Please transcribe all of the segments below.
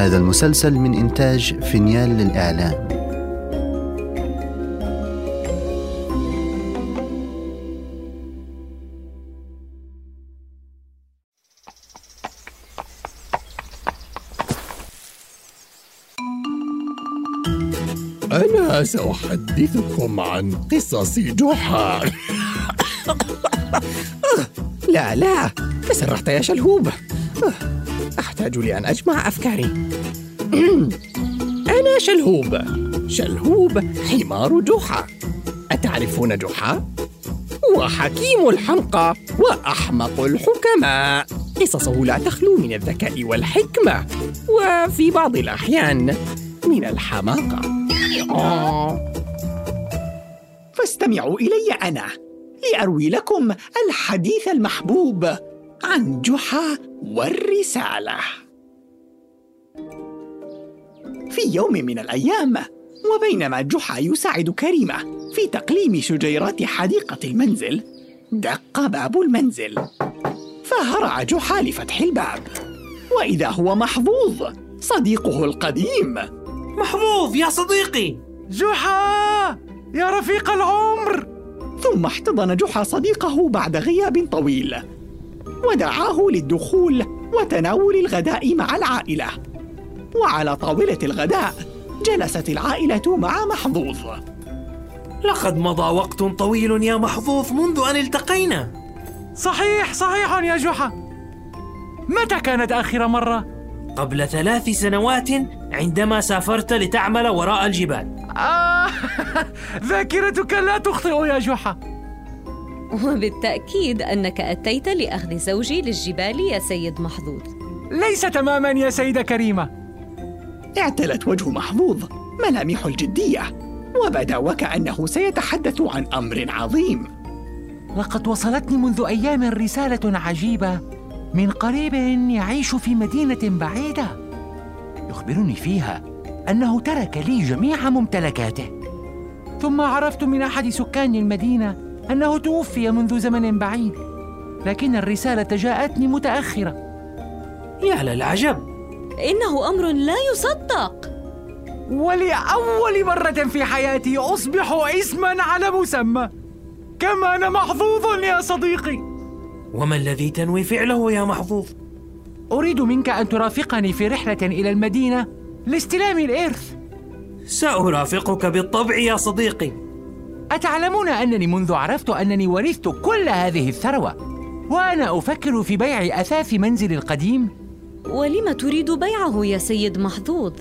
هذا المسلسل من إنتاج فينيال للإعلام. أنا سأحدثكم عن قصص جحا. لا لا تسرحت يا شلهوب. أحتاج لأن أجمع أفكاري. أنا شلهوب. شلهوب حمار جحا. أتعرفون جحا؟ هو حكيم الحمقى وأحمق الحكماء. قصصه لا تخلو من الذكاء والحكمة وفي بعض الأحيان من الحماقة. فاستمعوا إلي أنا لأروي لكم الحديث المحبوب. عن جحا والرسالة. في يوم من الأيام وبينما جحا يساعد كريمة في تقليم شجيرات حديقة المنزل دق باب المنزل فهرع جحا لفتح الباب. وإذا هو محظوظ صديقه القديم. محظوظ يا صديقي! جحا! يا رفيق العمر! ثم احتضن جحا صديقه بعد غياب طويل. ودعاه للدخول وتناول الغداء مع العائلة. وعلى طاولة الغداء جلست العائلة مع محظوظ. لقد مضى وقت طويل يا محظوظ منذ أن التقينا. صحيح صحيح يا جحا. متى كانت آخر مرة؟ قبل ثلاث سنوات عندما سافرت لتعمل وراء الجبال. آه ذاكرتك لا تخطئ يا جحا. وبالتأكيد أنك أتيت لأخذ زوجي للجبال يا سيد محظوظ. ليس تماما يا سيدة كريمة. اعتلت وجه محظوظ ملامح الجدية وبدا وكأنه سيتحدث عن أمر عظيم. لقد وصلتني منذ أيام رسالة عجيبة من قريب يعيش في مدينة بعيدة. يخبرني فيها أنه ترك لي جميع ممتلكاته. ثم عرفت من أحد سكان المدينة أنه توفي منذ زمن بعيد. لكن الرسالة جاءتني متأخرة. يا للعجب. إنه أمر لا يصدق. ولأول مرة في حياتي أصبح اسما على مسمى. كما أنا محظوظ يا صديقي. وما الذي تنوي فعله يا محظوظ؟ أريد منك أن ترافقني في رحلة إلى المدينة لاستلام الإرث. سأرافقك بالطبع يا صديقي. أتعلمون أنني منذ عرفت أنني ورثت كل هذه الثروة؟ وأنا أفكر في بيع أثاث منزلي القديم ولم تريد بيعه يا سيد محظوظ؟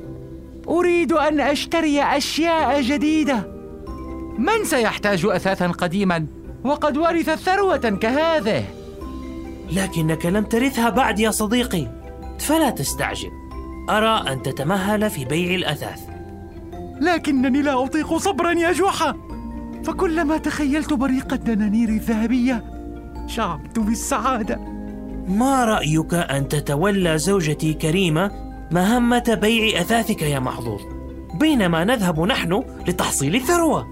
أريد أن أشتري أشياء جديدة. من سيحتاج أثاثا قديما؟ وقد ورث ثروة كهذه؟ لكنك لم ترثها بعد يا صديقي. فلا تستعجل. أرى أن تتمهل في بيع الأثاث. لكنني لا أطيق صبرا يا جحا. فكلما تخيلت بريق الدنانير الذهبية شعرت بالسعادة. ما رأيك أن تتولى زوجتي كريمة مهمة بيع أثاثك يا محظوظ؟ بينما نذهب نحن لتحصيل الثروة.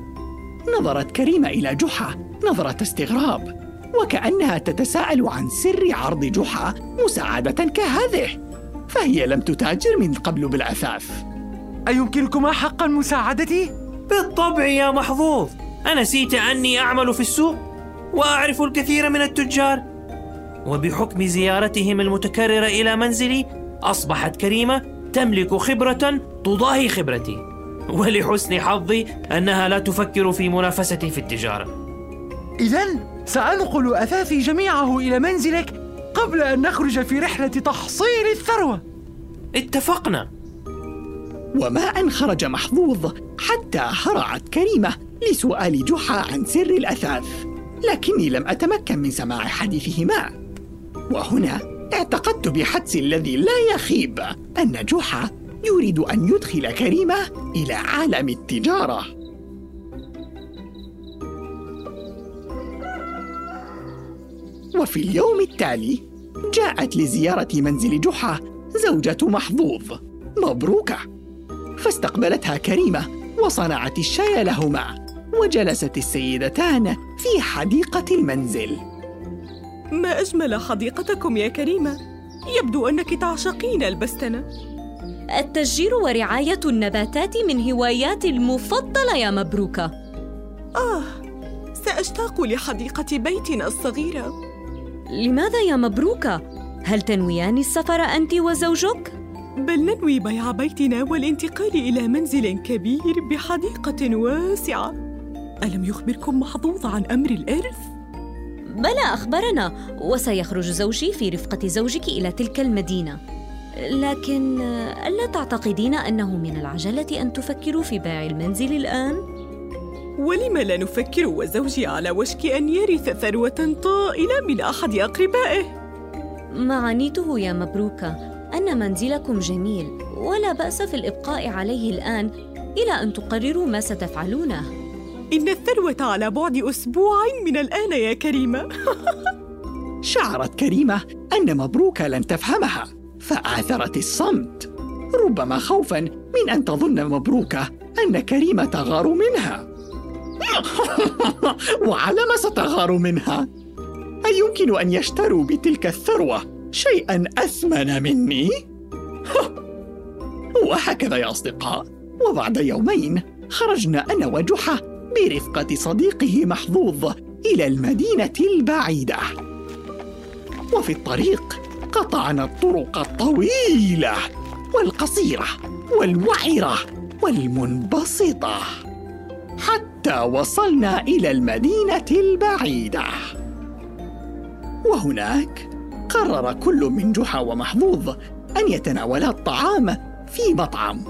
نظرت كريمة إلى جحا نظرة استغراب وكأنها تتساءل عن سر عرض جحا مساعدة كهذه فهي لم تتاجر من قبل بالأثاث. أيمكنكما حقا مساعدتي؟ بالطبع يا محظوظ. أنسيت أني أعمل في السوق وأعرف الكثير من التجار. وبحكم زيارتهم المتكررة إلى منزلي أصبحت كريمة تملك خبرة تضاهي خبرتي. ولحسن حظي أنها لا تفكر في منافستي في التجارة. إذا سأنقل أثاثي جميعه إلى منزلك قبل أن نخرج في رحلة تحصيل الثروة. اتفقنا. وما أن خرج محظوظ حتى هرعت كريمة. لسؤال جحا عن سر الأثاث لكني لم أتمكن من سماع حديثهما. وهنا اعتقدت بحدس الذي لا يخيب أن جحا يريد أن يدخل كريمة إلى عالم التجارة. وفي اليوم التالي جاءت لزيارة منزل جحا زوجة محظوظ مبروكة. فاستقبلتها كريمة وصنعت الشاي لهما. وجلست السيدتان في حديقة المنزل. ما أجمل حديقتكم يا كريمة؟ يبدو أنك تعشقين البستنة. التشجير ورعاية النباتات من هواياتي المفضلة يا مبروكة. آه سأشتاق لحديقة بيتنا الصغيرة. لماذا يا مبروكة؟ هل تنويان السفر أنت وزوجك؟ بل ننوي بيع بيتنا والانتقال إلى منزل كبير بحديقة واسعة. ألم يخبركم محظوظ عن أمر الإرث؟ بلى أخبرنا وسيخرج زوجي في رفقة زوجك إلى تلك المدينة لكن ألا تعتقدين أنه من العجلة أن تفكروا في بيع المنزل الآن؟ ولم لا نفكر وزوجي على وشك أن يرث ثروة طائلة من أحد أقربائه؟ ما عنيته يا مبروكة أن منزلكم جميل ولا بأس في الإبقاء عليه الآن إلى أن تقرروا ما ستفعلونه إن الثروة على بعد أسبوع من الآن يا كريمة. شعرت كريمة أن مبروكة لن تفهمها فآثرت الصمت. ربما خوفا من أن تظن مبروكة أن كريمة تغار منها. وعلى ما ستغار منها؟ أيمكن أن يشتروا بتلك الثروة شيئا أثمن مني؟ وهكذا يا أصدقاء. وبعد يومين خرجنا أنا وجحا برفقة صديقه محظوظ إلى المدينة البعيدة. وفي الطريق قطعنا الطرق الطويلة والقصيرة والوعرة والمنبسطة. حتى وصلنا إلى المدينة البعيدة. وهناك قرر كل من جحا ومحظوظ أن يتناولا الطعام في مطعم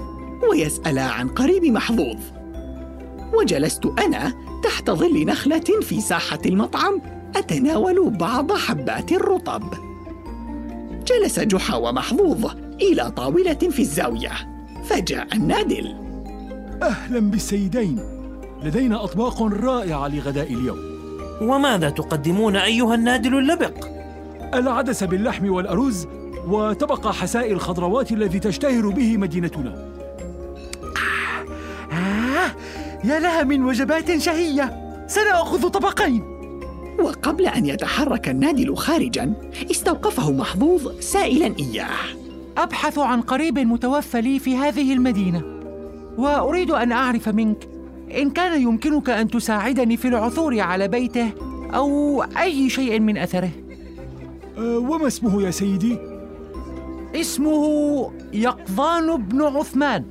ويسألا عن قريب محظوظ. وجلست أنا تحت ظل نخلة في ساحة المطعم أتناول بعض حبات الرطب. جلس جحا ومحظوظ إلى طاولة في الزاوية فجاء النادل. أهلا بالسيدين. لدينا أطباق رائعة لغداء اليوم. وماذا تقدمون أيها النادل اللبق؟ العدس باللحم والأرز وطبق حساء الخضروات الذي تشتهر به مدينتنا. يا لها من وجبات شهية. سنأخذ طبقين. وقبل أن يتحرك النادل خارجا استوقفه محظوظ سائلا إياه. أبحث عن قريب متوفى لي في هذه المدينة وأريد أن أعرف منك إن كان يمكنك أن تساعدني في العثور على بيته أو أي شيء من أثره. أه وما اسمه يا سيدي؟ اسمه يقظان بن عثمان.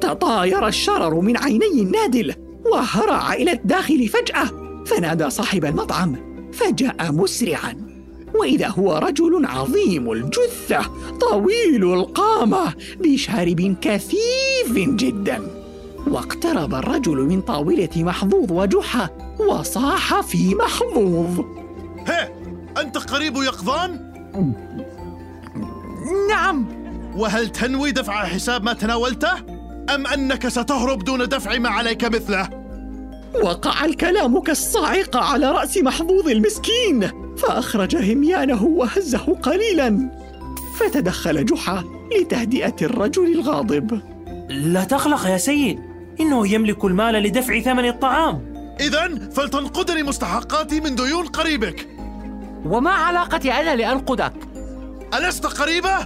تطاير الشرر من عيني النادل وهرع إلى الداخل فجأة. فنادى صاحب المطعم فجاء مسرعا. وإذا هو رجل عظيم الجثة طويل القامة بشارب كثيف جدا. واقترب الرجل من طاولة محظوظ وجحا وصاح في محظوظ. هي أنت قريب يقظان؟ نعم. وهل تنوي دفع حساب ما تناولته؟ أم أنك ستهرب دون دفع ما عليك مثله؟ وقع الكلام كالصاعقة على رأس محظوظ المسكين فأخرج هميانه وهزه قليلا فتدخل جحا لتهدئة الرجل الغاضب لا تقلق يا سيد إنه يملك المال لدفع ثمن الطعام إذا فلتنقذني مستحقاتي من ديون قريبك وما علاقتي أنا لأنقذك؟ ألست قريبة؟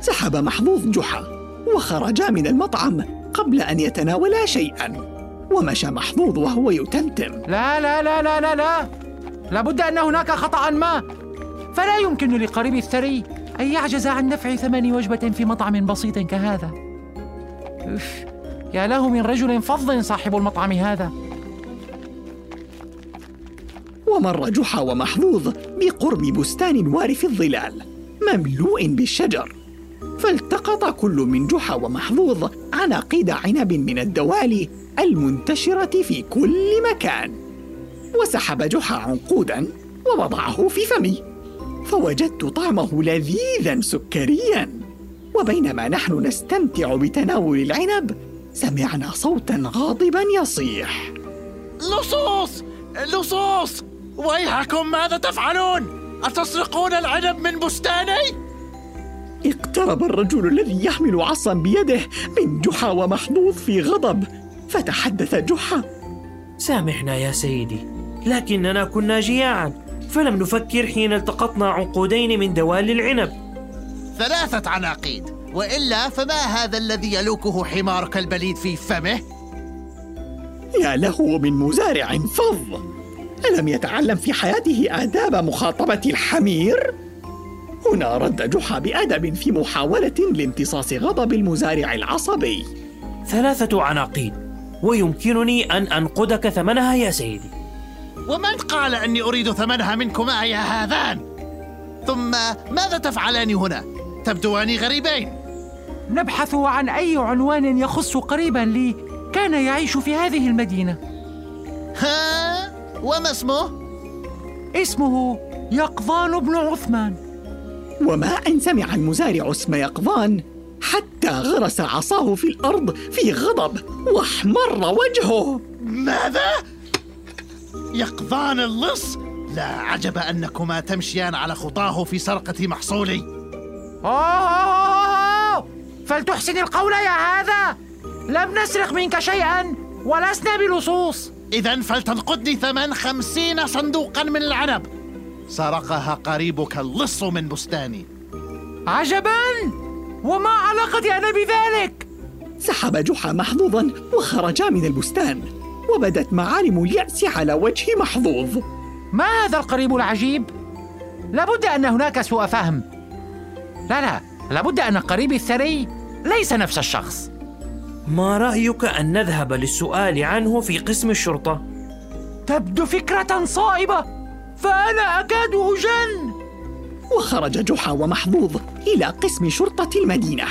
سحب محظوظ جحا وخرجا من المطعم قبل أن يتناولا شيئا. ومشى محظوظ وهو يتمتم. لا لا لا لا لا لا. لابد أن هناك خطأ ما. فلا يمكن لقريب الثري أن يعجز عن دفع ثمن وجبة في مطعم بسيط كهذا. أف يا له من رجل فظ صاحب المطعم هذا. ومر جحا ومحظوظ بقرب بستان وارف الظلال مملوء بالشجر. فالتقط كل من جحا ومحظوظ عناقيد عنب من الدوالي المنتشرة في كل مكان. وسحب جحا عنقودا ووضعه في فمي. فوجدت طعمه لذيذا سكريا. وبينما نحن نستمتع بتناول العنب سمعنا صوتا غاضبا يصيح. لصوص! لصوص! ويحكم ماذا تفعلون؟ أتسرقون العنب من بستاني؟ اقترب الرجل الذي يحمل عصا بيده من جحا ومحظوظ في غضب فتحدث جحا سامحنا يا سيدي لكننا كنا جياعا فلم نفكر حين التقطنا عنقودين من دوال العنب ثلاثة عناقيد وإلا فما هذا الذي يلوكه حمارك البليد في فمه؟ يا له من مزارع فظ ألم يتعلم في حياته آداب مخاطبة الحمير؟ هنا رد جحا بأدب في محاولة لامتصاص غضب المزارع العصبي ثلاثة عناقيد ويمكنني أن أنقدك ثمنها يا سيدي ومن قال أني أريد ثمنها منكما يا هذان؟ ثم ماذا تفعلان هنا؟ تبدوان غريبين نبحث عن أي عنوان يخص قريبا لي كان يعيش في هذه المدينة ها؟ وما اسمه؟ اسمه يقظان بن عثمان وما أن سمع المزارع اسم يقظان حتى غرس عصاه في الأرض في غضب واحمر وجهه. ماذا؟ يقظان اللص؟ لا عجب أنكما تمشيان على خطاه في سرقة محصولي. أوه! فلتحسن القول يا هذا؟ لم نسرق منك شيئا ولسنا بلصوص. إذا فلتنقدني ثمن خمسين صندوقا من العنب. سرقها قريبك اللص من بستاني عجبا وما علاقتي أنا بذلك؟ سحب جحا محظوظا وخرجا من البستان وبدت معالم اليأس على وجه محظوظ ما هذا القريب العجيب؟ لابد أن هناك سوء فهم لا لا لابد أن قريبي الثري ليس نفس الشخص ما رأيك أن نذهب للسؤال عنه في قسم الشرطة؟ تبدو فكرة صائبة فأنا أكاد أجن. وخرج جحا ومحظوظ إلى قسم شرطة المدينة.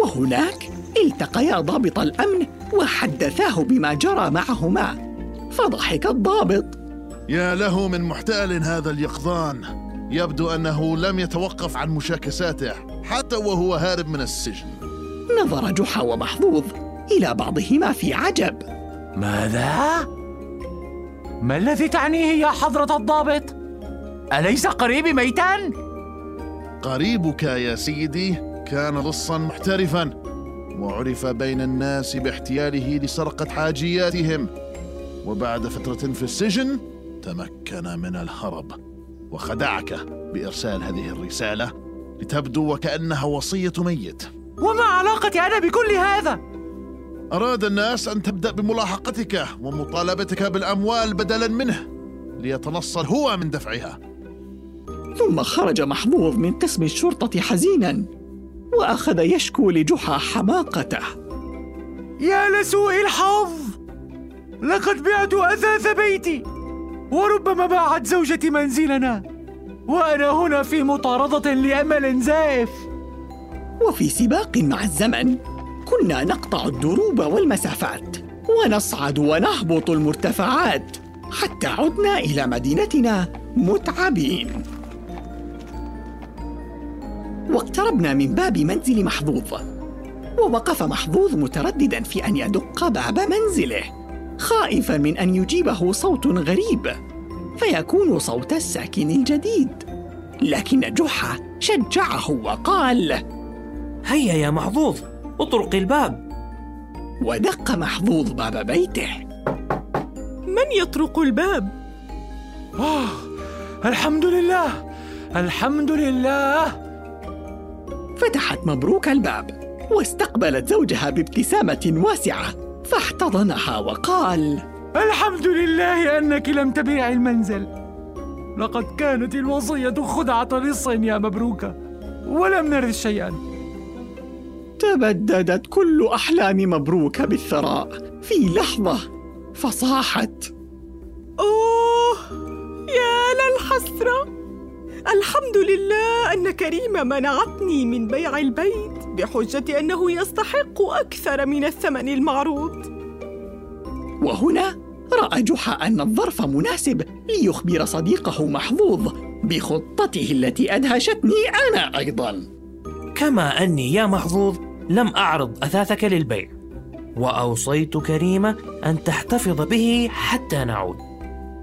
وهناك التقيا ضابط الأمن وحدثاه بما جرى معهما. فضحك الضابط. يا له من محتال هذا اليقظان. يبدو أنه لم يتوقف عن مشاكساته حتى وهو هارب من السجن. نظر جحا ومحظوظ إلى بعضهما في عجب. ماذا؟ ما الذي تعنيه يا حضرة الضابط؟ أليس قريبي ميتا؟ قريبك يا سيدي كان لصا محترفا وعرف بين الناس باحتياله لسرقة حاجياتهم وبعد فترة في السجن تمكن من الهرب وخدعك بإرسال هذه الرسالة لتبدو وكأنها وصية ميت وما علاقتي أنا بكل هذا؟ أراد الناس أن تبدأ بملاحقتك ومطالبتك بالأموال بدلا منه ليتنصل هو من دفعها. ثم خرج محظوظ من قسم الشرطة حزينا وأخذ يشكو لجحا حماقته. يا لسوء الحظ! لقد بعت أثاث بيتي وربما باعت زوجتي منزلنا وأنا هنا في مطاردة لأمل زائف. وفي سباق مع الزمن كنا نقطع الدروب والمسافات ونصعد ونهبط المرتفعات حتى عدنا إلى مدينتنا متعبين. واقتربنا من باب منزل محظوظ ووقف محظوظ مترددا في أن يدق باب منزله خائفا من أن يجيبه صوت غريب فيكون صوت الساكن الجديد. لكن جحا شجعه وقال هيا يا محظوظ. اطرق الباب. ودق محظوظ باب بيته. من يطرق الباب؟ آه الحمد لله الحمد لله. فتحت مبروك الباب واستقبلت زوجها بابتسامة واسعة فاحتضنها وقال الحمد لله أنك لم تبيعي المنزل. لقد كانت الوصية خدعة لص يا مبروكة ولم نرث شيئا. تبددت كل أحلام مبروك بالثراء. في لحظة فصاحت. أوه يا للحسرة. الحمد لله أن كريمة منعتني من بيع البيت بحجة أنه يستحق أكثر من الثمن المعروض. وهنا رأى جحا أن الظرف مناسب ليخبر صديقه محظوظ بخطته التي أدهشتني أنا أيضا. كما أني يا محظوظ لم أعرض أثاثك للبيع وأوصيت كريمة أن تحتفظ به حتى نعود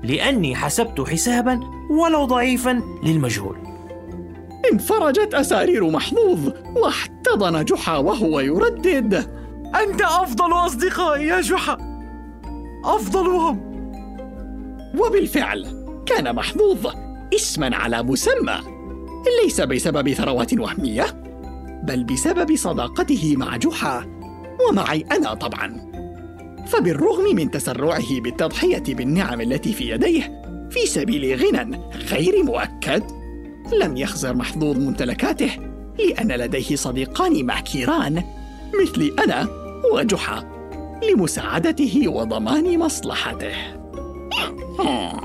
لأني حسبت حسابا ولو ضعيفا للمجهول. انفرجت أسارير محظوظ واحتضن جحا وهو يردد. أنت أفضل أصدقائي يا جحا. أفضلهم. وبالفعل كان محظوظ اسما على مسمى ليس بسبب ثروات وهمية بل بسبب صداقته مع جحا ومعي أنا طبعا. فبالرغم من تسرعه بالتضحية بالنعم التي في يديه في سبيل غنى غير مؤكد لم يخزر محظوظ ممتلكاته لأن لديه صديقان ماكيران مثلي أنا وجحا لمساعدته وضمان مصلحته.